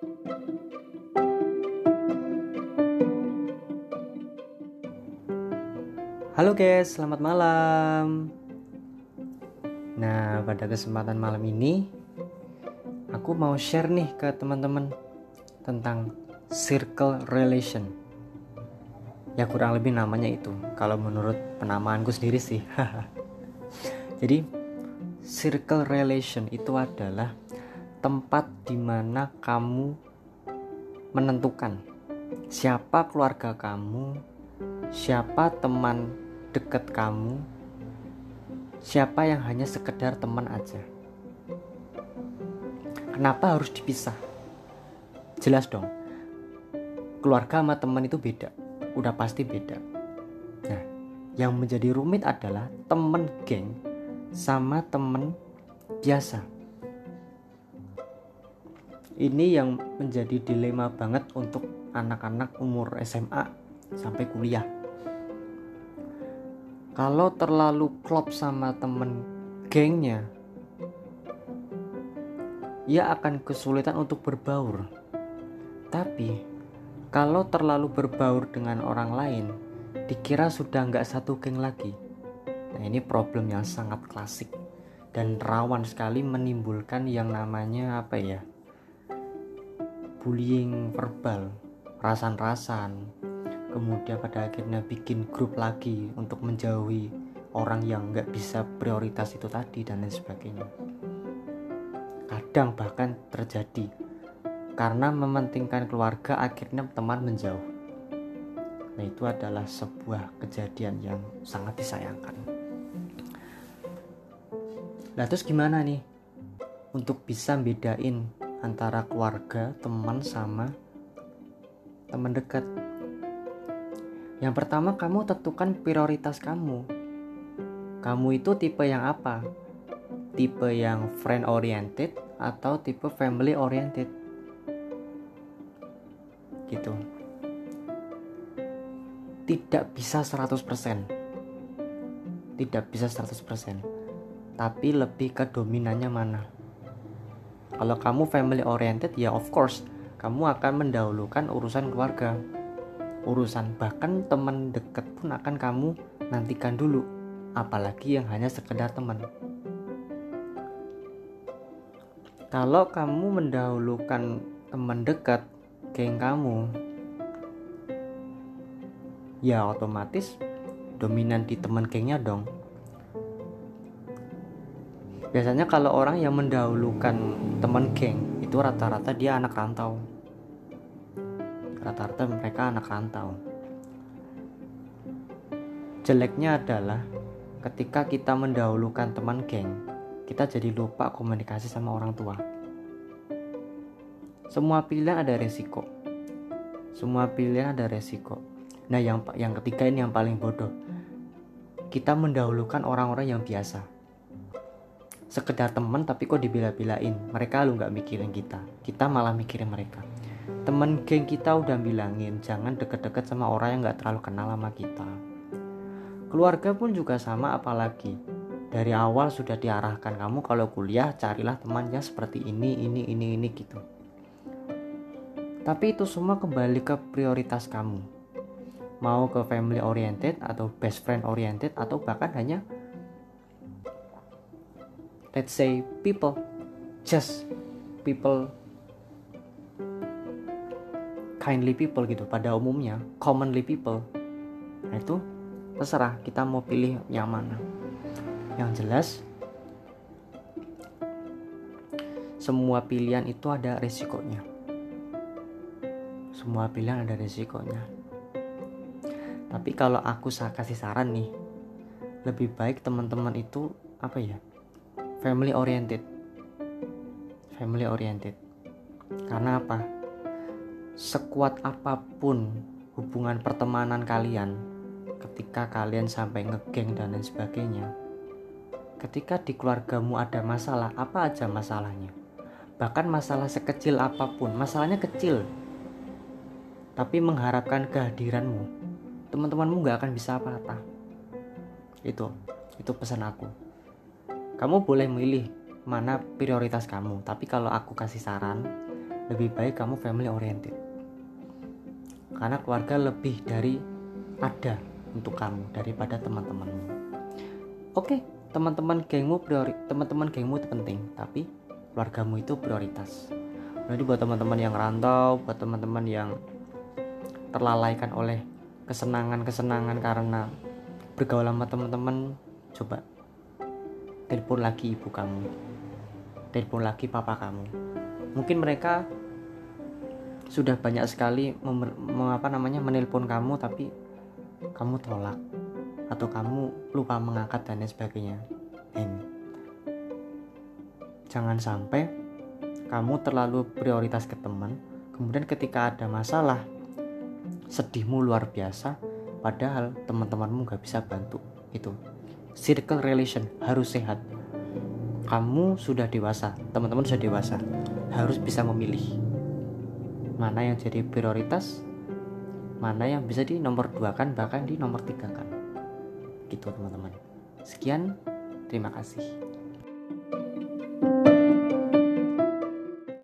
Halo guys, selamat malam. Nah, pada kesempatan malam ini aku mau share nih ke teman-teman tentang circle relation. Ya kurang lebih namanya itu kalau menurut penamaanku sendiri sih. Jadi circle relation itu adalah tempat di mana kamu menentukan siapa keluarga kamu, siapa teman dekat kamu siapa yang hanya sekedar teman aja. Kenapa harus dipisah? Jelas dong keluarga sama teman itu beda udah pasti beda. Nah yang menjadi rumit adalah temen geng sama temen biasa ini yang menjadi dilema banget untuk anak-anak umur SMA sampai kuliah. Kalau terlalu klop sama temen gengnya ia akan kesulitan untuk berbaur. Tapi kalau terlalu berbaur dengan orang lain dikira sudah nggak satu geng lagi. Nah ini problem yang sangat klasik dan rawan sekali menimbulkan yang namanya apa ya bullying verbal rasan-rasan. Kemudian pada akhirnya bikin grup lagi untuk menjauhi orang yang nggak bisa prioritas itu tadi dan lain sebagainya. Kadang bahkan terjadi karena mementingkan keluarga akhirnya teman menjauh. Nah itu adalah sebuah kejadian yang sangat disayangkan. Nah terus gimana nih untuk bisa bedain antara keluarga teman sama teman dekat yang pertama, kamu tentukan prioritas kamu. Kamu itu tipe yang apa? Tipe yang friend oriented atau tipe family oriented? Gitu. Tidak bisa 100%. Tidak bisa 100%. Tapi lebih ke dominannya mana. Kalau kamu family oriented ya of course kamu akan mendahulukan urusan keluarga. Urusan bahkan teman dekat pun akan kamu nantikan dulu apalagi yang hanya sekedar teman. Kalau kamu mendahulukan teman dekat geng kamu ya otomatis dominan di teman gengnya dong biasanya kalau orang yang mendahulukan teman geng itu rata-rata dia anak rantau. Rata-rata mereka anak rantau. Jeleknya adalah ketika kita mendahulukan teman geng kita jadi lupa komunikasi sama orang tua. Semua pilihan ada resiko. Semua pilihan ada resiko. Nah yang yang ketiga ini yang paling bodoh. Kita mendahulukan orang-orang yang biasa sekedar teman tapi kok dibela-belain. Mereka lu nggak mikirin kita. Kita malah mikirin mereka. Temen geng kita udah bilangin jangan deket-deket sama orang yang gak terlalu kenal sama kita. Keluarga pun juga sama apalagi. Dari awal sudah diarahkan kamu kalau kuliah carilah teman yang seperti ini ini ini ini gitu. Tapi itu semua kembali ke prioritas kamu. Mau ke family oriented atau best friend oriented atau bahkan hanya let's say people. Just people. Kindly people gitu pada umumnya. Commonly people. Nah itu terserah kita mau pilih yang mana. Yang jelas semua pilihan itu ada resikonya. Semua pilihan ada resikonya. Tapi kalau aku kasih saran nih lebih baik teman-teman itu apa ya family oriented. Family oriented. Karena apa? Sekuat apa pun hubungan pertemanan kalian ketika kalian sampai ngegeng dan lain sebagainya ketika di keluargamu ada masalah apa aja masalahnya? Bahkan masalah sekecil apa pun masalahnya kecil tapi mengharapkan kehadiranmu teman-temanmu gak akan bisa apa-apa. Itu itu pesan aku kamu boleh milih mana prioritas kamu tapi kalau aku kasih saran lebih baik kamu family oriented. Karena keluarga lebih dari ada untuk kamu daripada teman-temanmu. Oke teman-teman gengmu priori teman-teman gengmu itu penting tapi keluargamu itu prioritas. Jadi buat teman-teman yang rantau buat teman-teman yang terlalaikan oleh kesenangan-kesenangan karena bergaul sama teman-teman coba telepon lagi ibu kamu. Telepon lagi papa kamu. Mungkin mereka sudah banyak sekali mengapa namanya menelpon kamu tapi kamu tolak. Atau kamu lupa mengangkat dan lain sebagainya. Dan jangan sampai kamu terlalu prioritas ke teman. Kemudian ketika ada masalah sedihmu luar biasa padahal teman-temanmu gak bisa bantu. Itu circle relation harus sehat. Kamu sudah dewasa teman-teman sudah dewasa harus bisa memilih mana yang jadi prioritas mana yang bisa di nomor dua kan bahkan di nomor tiga kan. Gitu teman-teman. Sekian terima kasih